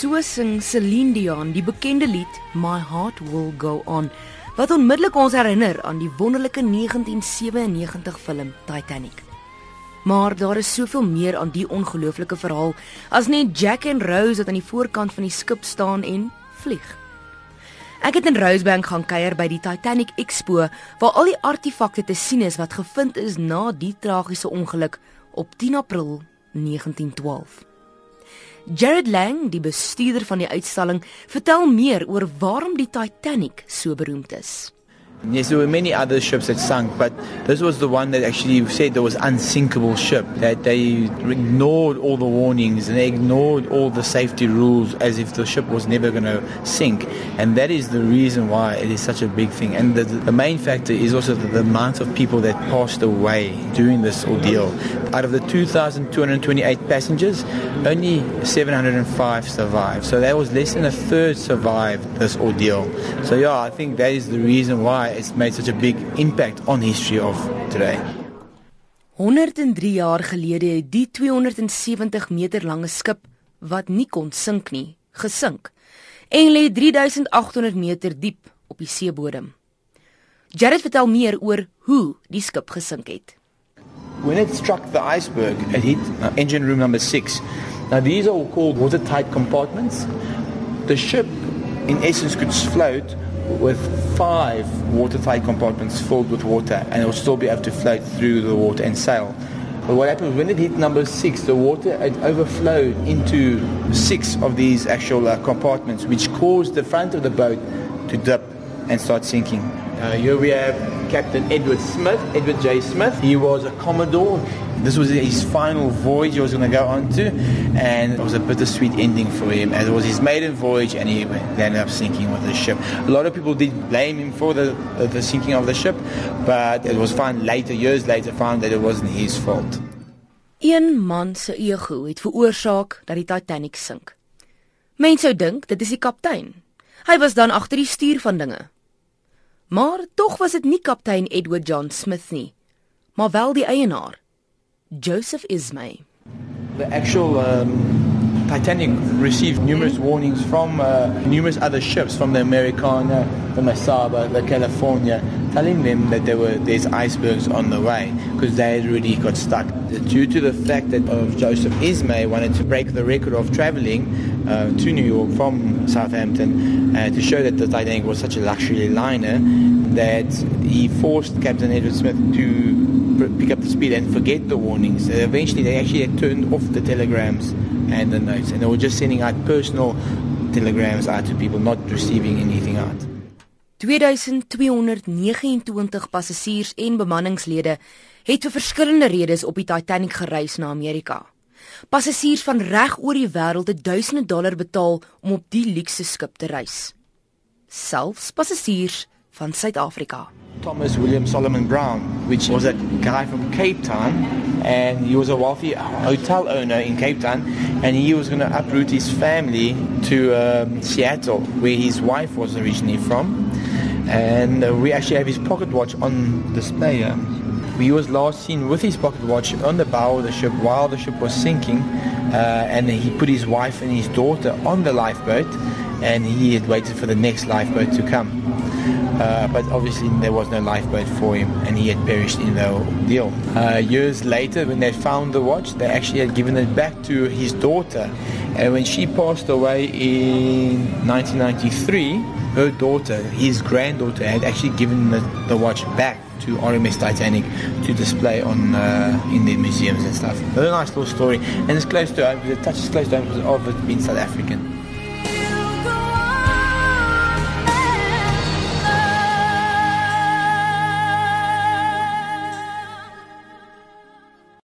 So sing Celine Dion die bekende lied My Heart Will Go On wat onmiddellik ons herinner aan die wonderlike 1997 film Titanic. Maar daar is soveel meer aan die ongelooflike verhaal as net Jack en Rose wat aan die voorkant van die skip staan en vlieg. Ek het in Rosebank gaan kuier by die Titanic Expo waar al die artefakte te sien is wat gevind is na die tragiese ongeluk op 10 April 1912. Jared Lang, die bestuurder van die uitstalling, vertel meer oor waarom die Titanic so beroemd is. Yes, there were many other ships that sunk, but this was the one that actually said there was unsinkable ship. That they ignored all the warnings and they ignored all the safety rules as if the ship was never going to sink. And that is the reason why it is such a big thing. And the, the main factor is also the, the amount of people that passed away during this ordeal. Out of the 2,228 passengers, only 705 survived. So that was less than a third survived this ordeal. So yeah, I think that is the reason why it's made such a big impact on history of today. 103 jaar gelede het die 270 meter lange skip wat nie kon sink nie, gesink en lê 3800 meter diep op die seebodem. Jared vertel meer oor hoe die skip gesink het. When it struck the iceberg, it hit uh, engine room number 6. Now these are called watertight compartments. The ship in essence could float with five watertight compartments filled with water and it will still be able to float through the water and sail. But what happened when it hit number six, the water had overflowed into six of these actual uh, compartments, which caused the front of the boat to dip and start sinking. Uh, here we have Captain Edward Smith, Edward J. Smith. He was a Commodore. This was his final voyage he was going to go on to, and it was a bittersweet ending for him, as it was his maiden voyage, and he ended up sinking with the ship. A lot of people did blame him for the, the sinking of the ship, but it was found later, years later, found that it wasn't his fault. Een man se ego het veroorsaak dat die Titanic sink. Mense sou dink dit is die kaptein. Hy was dan agter die stuur van dinge. Maar tog was dit nie kaptein Edward John Smith nie, maar wel die eienaar, Joseph Ismay. The actual um, Titanic received numerous warnings from uh, numerous other ships, from the Americana, the Masaba, the California, telling them that there were there's icebergs on the way because they had already got stuck. Due to the fact that of Joseph Ismay wanted to break the record of traveling uh, to New York from Southampton uh, to show that the Titanic was such a luxury liner, that he forced Captain Edward Smith to pick up the speed and forget the warnings. Eventually, they actually had turned off the telegrams and the notes, and they were just sending out personal telegrams out to people, not receiving anything out. 2229 passasiers en bemanningslede het vir verskillende redes op die Titanic gereis na Amerika. Passasiers van reg oor die wêreld het duisende dollar betaal om op die luukse skip te reis. Selfs passasiers van Suid-Afrika. Thomas William Solomon Brown, which was a guy from Cape Town, and he was a wealthy hotel owner in Cape Town, and he was going to uproot his family to um, Seattle, where his wife was originally from. And uh, we actually have his pocket watch on display here. He was last seen with his pocket watch on the bow of the ship while the ship was sinking, uh, and he put his wife and his daughter on the lifeboat, and he had waited for the next lifeboat to come. Uh, but obviously there was no lifeboat for him and he had perished in the deal. Uh, years later, when they found the watch, they actually had given it back to his daughter. And when she passed away in 1993, her daughter, his granddaughter, had actually given the, the watch back to RMS Titanic to display on uh, in their museums and stuff. Very nice little story, and it's close to home. The touch is close to home because of it being South African.